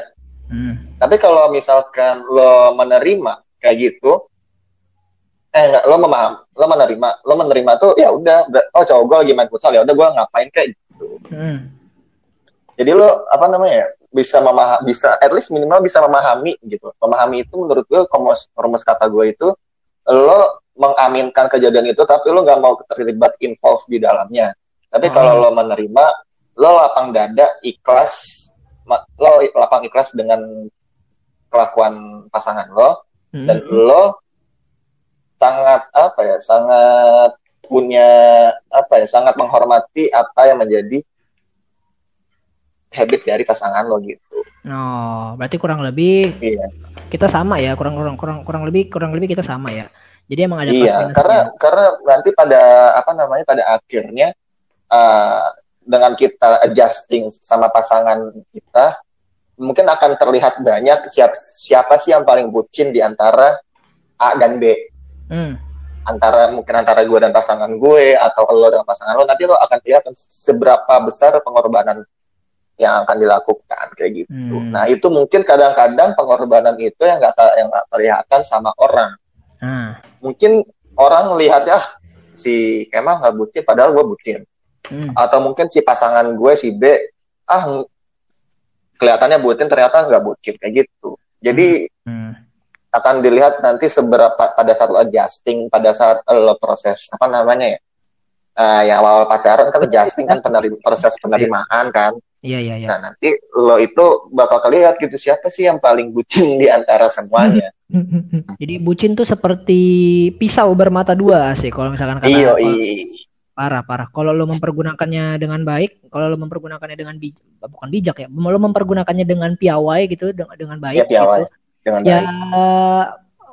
Hmm. tapi kalau misalkan lo menerima kayak gitu eh enggak lo memaham lo menerima lo menerima tuh ya udah oh cowok gue lagi main futsal ya udah gue ngapain kayak gitu hmm. jadi lo apa namanya ya bisa memaham bisa at least minimal bisa memahami gitu memahami itu menurut gue rumus rumus kata gue itu lo mengaminkan kejadian itu tapi lo nggak mau terlibat involve di dalamnya tapi hmm. kalau lo menerima lo lapang dada ikhlas lo lapang ikhlas dengan kelakuan pasangan lo hmm. dan lo sangat apa ya sangat punya apa ya sangat menghormati apa yang menjadi habit dari pasangan lo gitu. Oh, berarti kurang lebih iya. kita sama ya, kurang kurang kurang kurang lebih kurang lebih kita sama ya. Jadi emang ada Iya, karena karena nanti pada apa namanya pada akhirnya uh, dengan kita adjusting sama pasangan kita mungkin akan terlihat banyak siapa siapa sih yang paling bucin di antara A dan B. Hmm. Antara mungkin antara gue dan pasangan gue atau lo dengan pasangan lo nanti lo akan lihat seberapa besar pengorbanan yang akan dilakukan kayak gitu. Hmm. Nah itu mungkin kadang-kadang pengorbanan itu yang nggak yang gak kelihatan sama orang. Hmm. Mungkin orang lihat ya si Kemal nggak bucin, padahal gue bucin. Hmm. Atau mungkin si pasangan gue si B ah kelihatannya bucin ternyata nggak bucin kayak gitu. Jadi hmm. Akan dilihat nanti seberapa pada saat lo adjusting, pada saat lo proses apa namanya ya, uh, yang awal pacaran kan adjusting kan penerim, proses penerimaan kan. Iya iya iya. Nah nanti lo itu bakal kelihat gitu siapa sih yang paling bucin di antara semuanya. (laughs) Jadi bucin tuh seperti pisau bermata dua sih kalau misalkan kata Iyo, parah parah. Kalau lo mempergunakannya dengan baik, kalau lo mempergunakannya dengan bij bukan bijak ya, lo mempergunakannya dengan piawai gitu dengan dengan baik ya, piawai. gitu. Dengan ya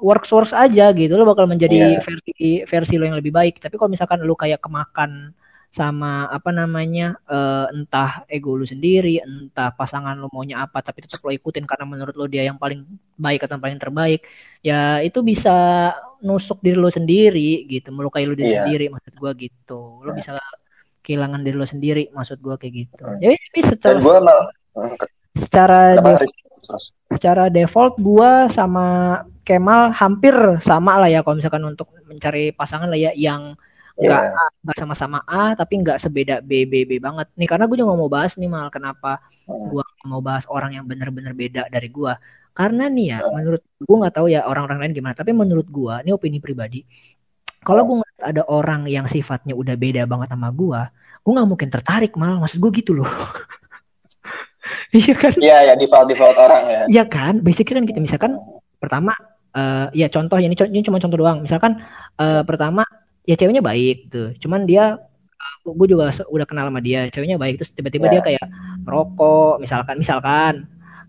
works works aja gitu lo bakal menjadi yeah. versi versi lo yang lebih baik. Tapi kalau misalkan lo kayak kemakan sama apa namanya uh, entah ego lu sendiri, entah pasangan lu maunya apa tapi tetap lo ikutin karena menurut lo dia yang paling baik atau paling terbaik, ya itu bisa nusuk diri lo sendiri gitu, melukai lo diri yeah. sendiri maksud gua gitu. Lo yeah. bisa kehilangan diri lo sendiri maksud gua kayak gitu. Hmm. Jadi secara gua mal, secara secara default gua sama Kemal hampir sama lah ya kalau misalkan untuk mencari pasangan lah ya yang nggak yeah. sama-sama A tapi nggak sebeda B B B banget nih karena gue juga mau bahas nih mal kenapa hmm. gue mau bahas orang yang benar-benar beda dari gue karena nih ya hmm. menurut gue nggak tahu ya orang-orang lain gimana tapi menurut gue ini opini pribadi kalau gue ngeliat ada orang yang sifatnya udah beda banget sama gue gue nggak mungkin tertarik mal maksud gue gitu loh (laughs) iya kan? Iya ya default default orang ya. Iya kan? Basically kan kita misalkan pertama uh, ya contoh ini, ini cuma contoh doang. Misalkan uh, pertama ya ceweknya baik tuh cuman dia gue juga udah kenal sama dia ceweknya baik. Terus tiba-tiba yeah. dia kayak merokok misalkan misalkan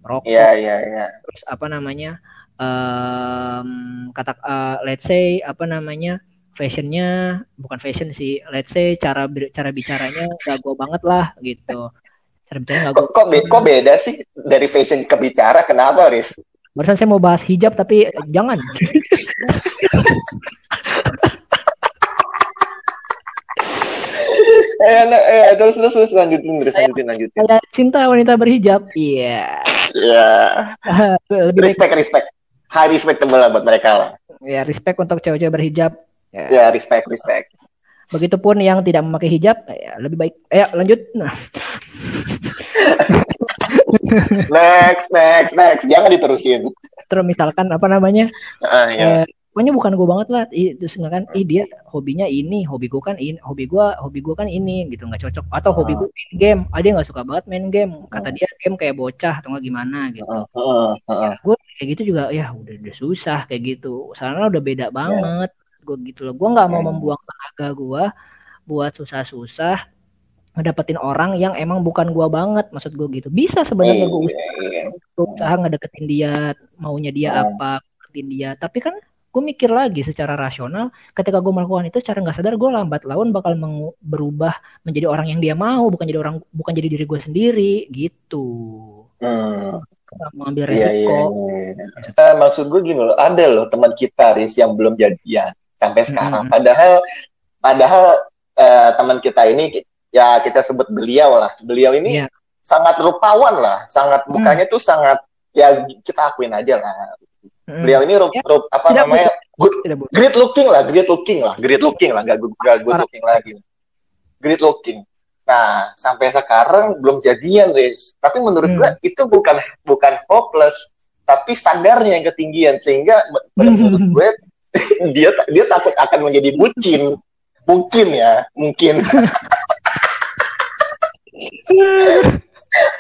merokok. Yeah, yeah, yeah. terus apa namanya um, kata uh, let's say apa namanya fashionnya bukan fashion sih. Let's say cara cara bicaranya gak gue banget lah gitu cara kok, kok, be kok beda sih dari fashion ke bicara kenapa Riz? barusan saya mau bahas hijab tapi jangan (laughs) eh, nah, eh, terus terus terus lanjutin terus lanjutin lanjutin. Saya cinta wanita berhijab. Iya. Yeah. Iya. Yeah. respect baik. respect. High respectable lah buat mereka lah. Ya, respect untuk cewek-cewek berhijab. Ya. ya, respect, respect. Begitupun yang tidak memakai hijab, ya lebih baik. Eh, lanjut. Nah. (laughs) next, next, next. Jangan diterusin. Terus misalkan apa namanya? Uh, ya. eh, pokoknya bukan gue banget lah nggak kan ih dia hobinya ini hobi gue kan ini hobi gue hobi gue kan ini gitu nggak cocok atau hobi gue main game ah dia nggak suka banget main game kata dia game kayak bocah atau nggak gimana gitu uh, uh, uh, uh. gue kayak gitu juga ya udah udah susah kayak gitu soalnya udah beda ya. banget. Gue gitu loh. Gue nggak mau yeah. membuang tenaga gue buat susah-susah ngedapetin orang yang emang bukan gua banget maksud gue gitu. Bisa sebenarnya gue usaha, usaha ngedeketin dia maunya dia apa ngedeketin dia. Tapi kan gue mikir lagi secara rasional ketika gue melakukan itu secara nggak sadar gue lambat laun bakal berubah menjadi orang yang dia mau bukan jadi orang bukan jadi diri gue sendiri gitu. Hmm. mengambil resiko. iya, iya, iya. Uh, maksud gue gini loh ada loh teman kita Riz yang belum jadian sampai sekarang hmm. padahal padahal uh, teman kita ini ya kita sebut beliau lah beliau ini yeah. sangat rupawan lah sangat mukanya hmm. tuh sangat ya kita akuin aja lah Hmm. Beliau ini rup, ya. rup, apa tidak namanya? Good, great looking lah, great looking lah, great looking lah, gak good, gak good looking lagi. Great looking. Nah, sampai sekarang belum jadian, Riz. Tapi menurut hmm. gue itu bukan bukan hopeless, tapi standarnya yang ketinggian sehingga menurut (laughs) gue (laughs) dia dia takut akan menjadi bucin. Mungkin ya, mungkin. (laughs)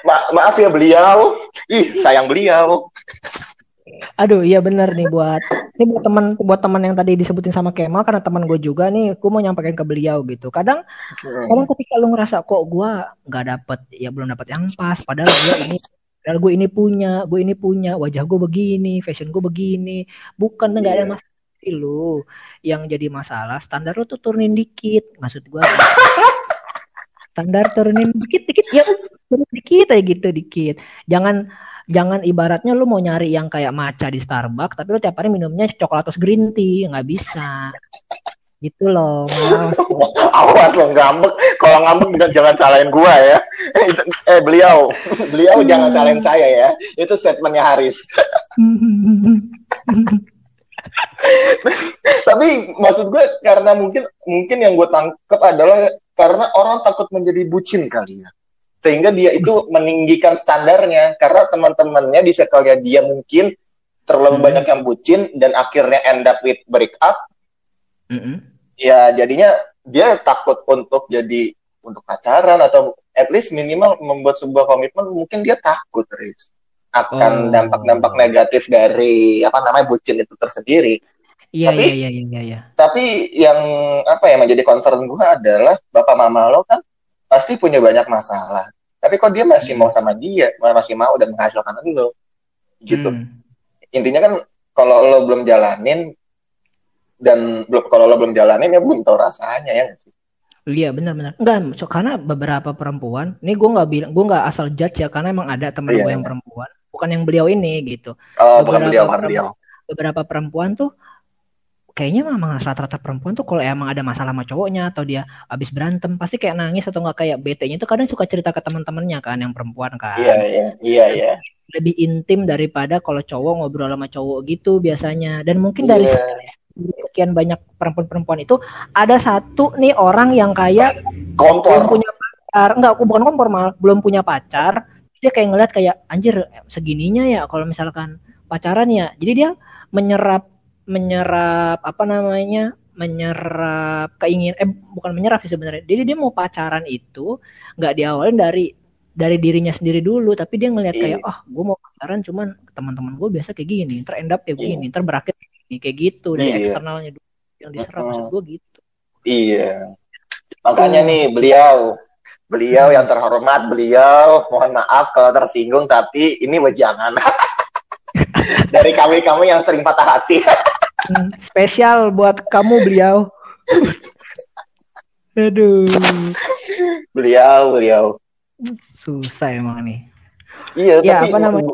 Ma maaf ya beliau. Ih, sayang beliau. Aduh, iya benar nih buat ini buat teman buat teman yang tadi disebutin sama Kemal karena teman gue juga nih, gue mau nyampaikan ke beliau gitu. Kadang, hmm. kadang ketika lu ngerasa kok gue nggak dapet, ya belum dapet yang pas, padahal gue ini, padahal gue ini punya, gue ini punya, wajah gue begini, fashion gue begini, bukan nggak yeah. ada iya. Masalah lu. Yang jadi masalah standar lu tuh turunin dikit, maksud gue. standar turunin dikit dikit ya turun dikit aja gitu dikit. Jangan jangan ibaratnya lu mau nyari yang kayak maca di Starbucks tapi lu tiap hari minumnya coklat green tea. Nggak bisa. Gitu loh (laughs) awas lo ngambek. Kalau ngambek jangan salahin gua ya. Eh beliau. Beliau jangan salahin saya ya. Itu statementnya Haris (laughs) tapi maksud gue karena mungkin mungkin yang gue tangkap adalah karena orang takut menjadi bucin kali ya sehingga dia itu (laughs) meninggikan standarnya karena teman-temannya di circle-nya dia mungkin terlalu hmm. banyak yang bucin dan akhirnya end up with break up hmm. ya jadinya dia takut untuk jadi untuk pacaran atau at least minimal membuat sebuah komitmen mungkin dia takut Riz akan oh. dampak-dampak oh. negatif dari apa namanya bucin itu tersendiri Iya, tapi, iya, iya, iya, iya. Tapi yang apa ya menjadi concern gue adalah bapak mama lo kan pasti punya banyak masalah tapi kok dia masih mau sama dia masih mau dan menghasilkan lo gitu hmm. intinya kan kalau lo belum jalanin dan belum kalau lo belum jalanin ya belum tahu rasanya ya sih Iya benar-benar enggak so, karena beberapa perempuan ini gue nggak bilang gue nggak asal judge ya karena emang ada teman iya, gue yang iya. perempuan bukan yang beliau ini gitu oh beberapa bukan beliau bukan beliau beberapa perempuan tuh kayaknya memang rata-rata perempuan tuh kalau emang ada masalah sama cowoknya atau dia habis berantem pasti kayak nangis atau nggak kayak bete-nya itu kadang suka cerita ke teman-temannya kan yang perempuan kan. Iya iya iya iya. Lebih intim daripada kalau cowok ngobrol sama cowok gitu biasanya dan mungkin dari yeah. sekian banyak perempuan-perempuan itu ada satu nih orang yang kayak kompor. belum punya pacar enggak aku bukan kompor malah belum punya pacar dia kayak ngeliat kayak anjir segininya ya kalau misalkan pacaran ya. Jadi dia menyerap menyerap apa namanya menyerap keingin eh bukan menyerap sih sebenarnya. Jadi dia mau pacaran itu nggak diawalin dari dari dirinya sendiri dulu tapi dia ngelihat kayak oh gue mau pacaran cuman teman-teman gue biasa kayak gini ntar end up kayak gini ntar berakhir ini kayak gitu. Dari iya. eksternalnya dulu yang diserap uh, maksud gue gitu. Iya. Makanya nih beliau beliau yang terhormat beliau mohon maaf kalau tersinggung tapi ini wejangan (laughs) dari kami-kami yang sering patah hati. Hmm, spesial buat kamu beliau. (laughs) Aduh. Beliau, beliau. Susah emang nih. Iya, ya, tapi apa namanya?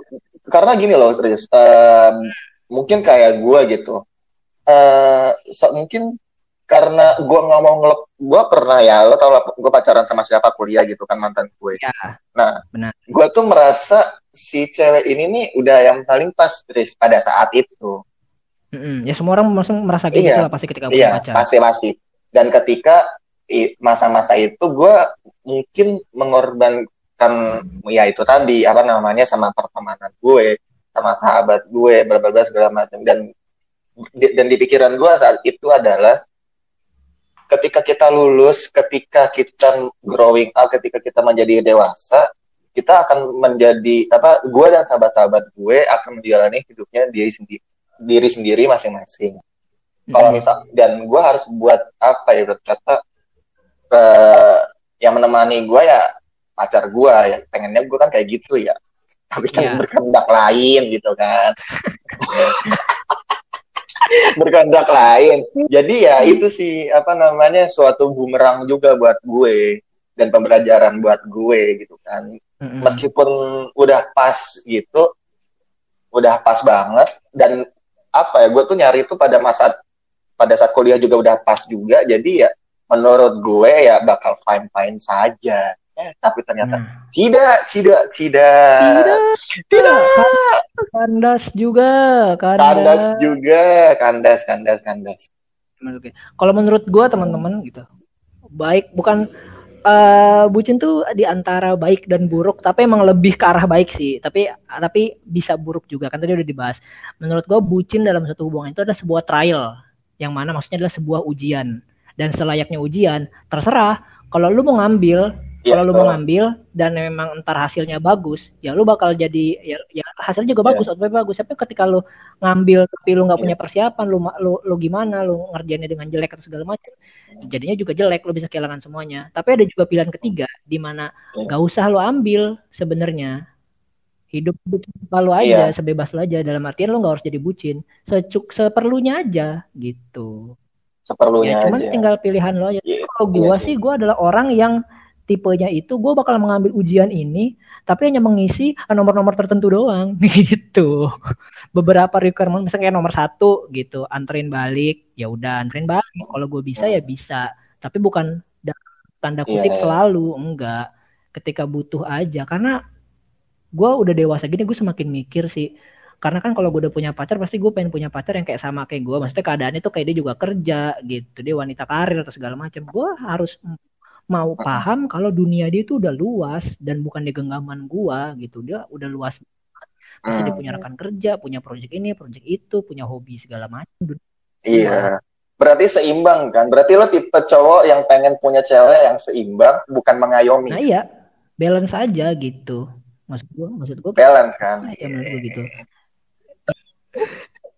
karena gini loh, serius. Uh, mungkin kayak gue gitu. Uh, so, mungkin karena gue nggak mau ngelep gue pernah ya lo tau lah gue pacaran sama siapa kuliah gitu kan mantan gue. Ya, nah gue tuh merasa si cewek ini nih udah yang paling pas Tris pada saat itu. Mm-hmm. ya semua orang merasa gitu iya, lah pasti ketika iya, pacaran pasti pasti. Dan ketika masa-masa itu gue mungkin mengorbankan ya itu tadi apa namanya sama pertemanan gue sama sahabat gue berbagai segala macam. Dan dan di pikiran gue saat itu adalah ketika kita lulus, ketika kita growing up, ketika kita menjadi dewasa, kita akan menjadi apa? Gue dan sahabat-sahabat gue akan menjalani hidupnya diri sendiri, diri sendiri masing-masing. Kalau misal dan gue harus buat apa ya berkata uh, yang menemani gue ya pacar gue ya pengennya gue kan kayak gitu ya tapi kan yeah. berkehendak lain gitu kan (laughs) (laughs) berkehendak lain. Jadi ya itu sih apa namanya suatu bumerang juga buat gue dan pembelajaran buat gue gitu kan. Mm-hmm. Meskipun udah pas gitu, udah pas banget dan apa ya gue tuh nyari itu pada masa pada saat kuliah juga udah pas juga. Jadi ya menurut gue ya bakal fine fine saja. Eh, tapi ternyata hmm. tidak, tidak, tidak, tidak, tidak. Kandas juga, kandas. kandas juga, kandas, kandas, kandas. Kalau menurut gue teman-teman gitu, baik bukan uh, bucin tuh di antara baik dan buruk, tapi emang lebih ke arah baik sih. Tapi tapi bisa buruk juga kan tadi udah dibahas. Menurut gue bucin dalam satu hubungan itu adalah sebuah trial, yang mana maksudnya adalah sebuah ujian. Dan selayaknya ujian, terserah kalau lu mau ngambil Ya, kalau lu mau ngambil dan memang entar hasilnya bagus, ya lu bakal jadi ya, ya hasilnya juga bagus, yeah. bagus. Tapi ketika lu ngambil tapi lu nggak yeah. punya persiapan, lu, lu lu gimana, lu ngerjainnya dengan jelek atau segala macam, jadinya juga jelek, lu bisa kehilangan semuanya. Tapi ada juga pilihan ketiga di mana yeah. gak usah lu ambil sebenarnya. Hidup lu aja, yeah. sebebas lu aja. Dalam artian lu nggak harus jadi bucin, secuk seperlunya aja gitu. Seperlunya ya, cuman aja. tinggal pilihan lo aja. Yeah. Kalau gua yeah, sih, gua adalah orang yang tipenya itu gue bakal mengambil ujian ini tapi hanya mengisi nomor-nomor tertentu doang. (laughs) Gitu. Beberapa requirement misalnya kayak nomor satu gitu anterin balik ya udah anterin balik. Kalau gue bisa ya bisa. Tapi bukan tanda iya, kutip yeah. selalu enggak. Ketika butuh aja karena gue udah dewasa gini gue semakin mikir sih. Karena kan kalau gue udah punya pacar pasti gue pengen punya pacar yang kayak sama kayak gue maksudnya keadaannya tuh kayak dia juga kerja gitu. Dia wanita karir atau segala macam. Gue harus mau paham kalau dunia dia itu udah luas dan bukan di genggaman gua gitu. Dia udah luas bisa dia punya rekan kerja punya proyek ini proyek itu punya hobi segala macam. Iya. berarti seimbang kan? Berarti lo tipe cowok yang pengen punya cewek yang seimbang bukan mengayomi. Nah iya. Balance aja gitu. Maksud gua maksud gua balance kan? Iya gua gitu.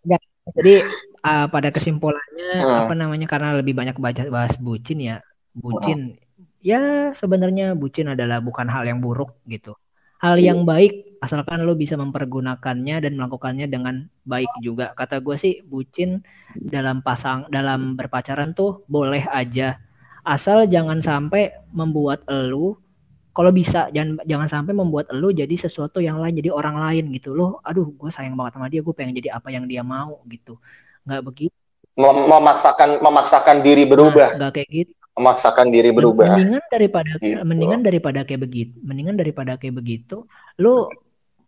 Ya, jadi uh, pada kesimpulannya hmm. apa namanya karena lebih banyak baca bahas bucin ya. Bucin hmm ya sebenarnya bucin adalah bukan hal yang buruk gitu. Hal yang iya. baik asalkan lo bisa mempergunakannya dan melakukannya dengan baik juga. Kata gue sih bucin dalam pasang dalam berpacaran tuh boleh aja asal jangan sampai membuat lo kalau bisa jangan jangan sampai membuat lo jadi sesuatu yang lain jadi orang lain gitu lo aduh gue sayang banget sama dia gue pengen jadi apa yang dia mau gitu nggak begitu memaksakan memaksakan diri berubah. Nah, nggak kayak gitu. Memaksakan diri berubah. Mendingan daripada gitu. mendingan daripada kayak begitu, mendingan daripada kayak begitu, lu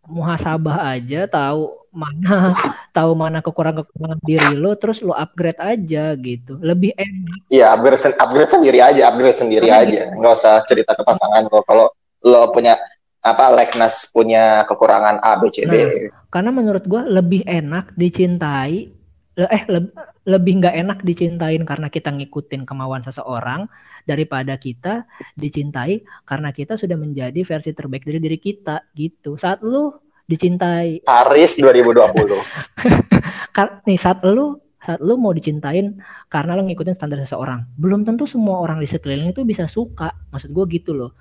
muhasabah aja tahu mana (laughs) tahu mana kekurangan-kekurangan diri lo terus lo upgrade aja gitu. Lebih enak. Iya upgrade upgrade sendiri aja upgrade sendiri aja. nggak usah cerita ke pasangan lo kalau lo punya apa Leknas punya kekurangan A B C D. Nah, karena menurut gua lebih enak dicintai eh le lebih nggak enak dicintain karena kita ngikutin kemauan seseorang daripada kita dicintai karena kita sudah menjadi versi terbaik dari diri kita gitu. Saat lu dicintai Paris 2020 (laughs) nih saat lu saat lu mau dicintain karena lu ngikutin standar seseorang belum tentu semua orang di sekeliling itu bisa suka. Maksud gue gitu loh.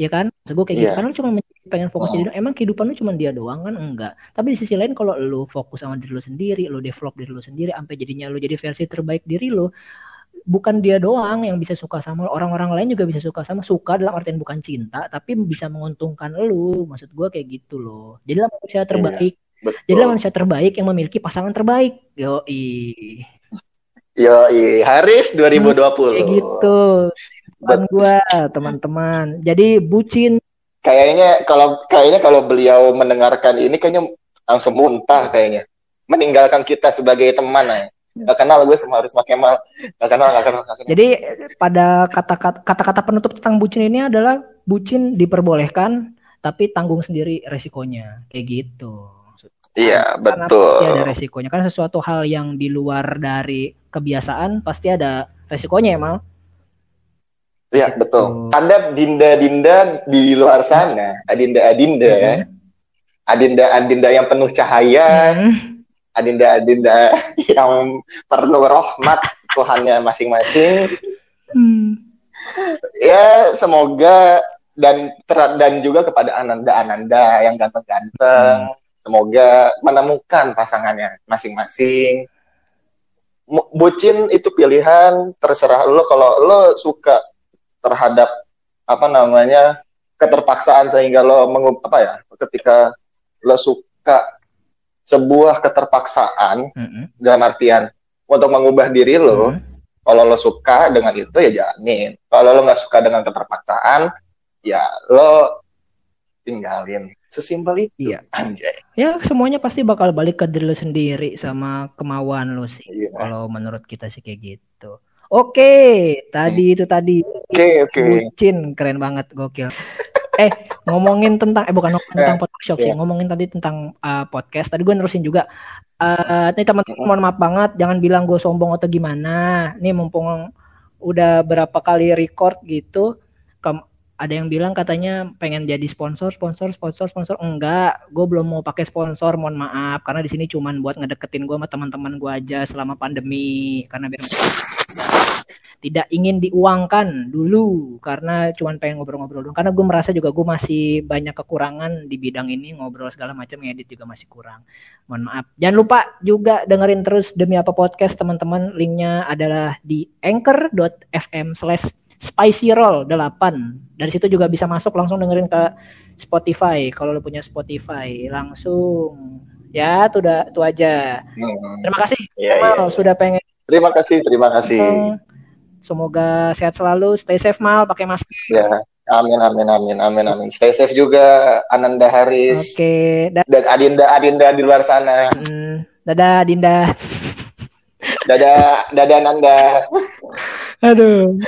Ya kan? Maksud gue kayak yeah. gitu. Iya. karena lu cuma pengen fokus oh. emang kehidupan lu cuma dia doang kan? Enggak. Tapi di sisi lain kalau lu fokus sama diri lu sendiri lu develop diri lu sendiri sampai jadinya lu jadi versi terbaik diri lu bukan dia doang yang bisa suka sama orang-orang lain juga bisa suka sama suka dalam artian bukan cinta tapi bisa menguntungkan lu. Maksud gue kayak gitu loh. Jadilah manusia iya, terbaik. iya, jadilah manusia terbaik yang memiliki pasangan terbaik. Yo i yo i Haris 2020 hmm, kayak gitu. Teman gue teman-teman. Jadi bucin kayaknya kalau kayaknya kalau beliau mendengarkan ini kayaknya langsung muntah kayaknya meninggalkan kita sebagai teman ya Gak kenal gue sama harus pakai mal. Gak kenal, gak kenal, gak kenal. Jadi pada kata-kata penutup tentang bucin ini adalah bucin diperbolehkan, tapi tanggung sendiri resikonya. Kayak gitu. Iya, betul. Pasti ada resikonya. Kan sesuatu hal yang di luar dari kebiasaan pasti ada resikonya ya, Mal. Iya, betul. Ada dinda-dinda di luar sana, adinda-adinda ya. Adinda-adinda yang penuh cahaya. Hmm adinda-adinda (laughs) yang perlu rahmat Tuhannya masing-masing. Hmm. Ya semoga dan dan juga kepada ananda-ananda yang ganteng-ganteng, hmm. semoga menemukan pasangannya masing-masing. Bucin itu pilihan, terserah lo kalau lo suka terhadap apa namanya keterpaksaan sehingga lo mengup apa ya ketika lo suka sebuah keterpaksaan mm -hmm. dalam artian untuk mengubah diri lo mm -hmm. kalau lo suka dengan itu ya jalanin kalau lo nggak suka dengan keterpaksaan ya lo tinggalin sesimpel itu iya. anjay ya semuanya pasti bakal balik ke diri lo sendiri sama kemauan lo sih iya. kalau menurut kita sih kayak gitu oke tadi itu tadi oke okay, oke okay. bucin keren banget gokil eh ngomongin tentang eh bukan ngomongin tentang podcast yeah. sih iya. ngomongin tadi tentang uh, podcast tadi gue nerusin juga uh, nih teman-teman mohon maaf banget jangan bilang gue sombong atau gimana nih mumpung udah berapa kali record gitu ada yang bilang katanya pengen jadi sponsor, sponsor, sponsor, sponsor. Enggak, gue belum mau pakai sponsor, mohon maaf. Karena di sini cuman buat ngedeketin gue sama teman-teman gue aja selama pandemi. Karena biar tidak ingin diuangkan dulu karena cuman pengen ngobrol-ngobrol dulu. Karena gue merasa juga gue masih banyak kekurangan di bidang ini, ngobrol segala macam, edit juga masih kurang. Mohon maaf. Jangan lupa juga dengerin terus demi apa podcast teman-teman. Linknya adalah di anchor.fm slash Spicy Roll 8. Dari situ juga bisa masuk langsung dengerin ke Spotify kalau lo punya Spotify langsung ya itu udah itu aja hmm. terima kasih ya, Mal ya. sudah pengen terima kasih terima kasih semoga sehat selalu. Stay safe Mal. Pakai masker. Ya amin amin amin amin amin. Stay safe juga Ananda Haris. Oke okay. dan Adinda Adinda di luar sana. Hmm. dadah Adinda. Dadah dadah Nanda (laughs) aduh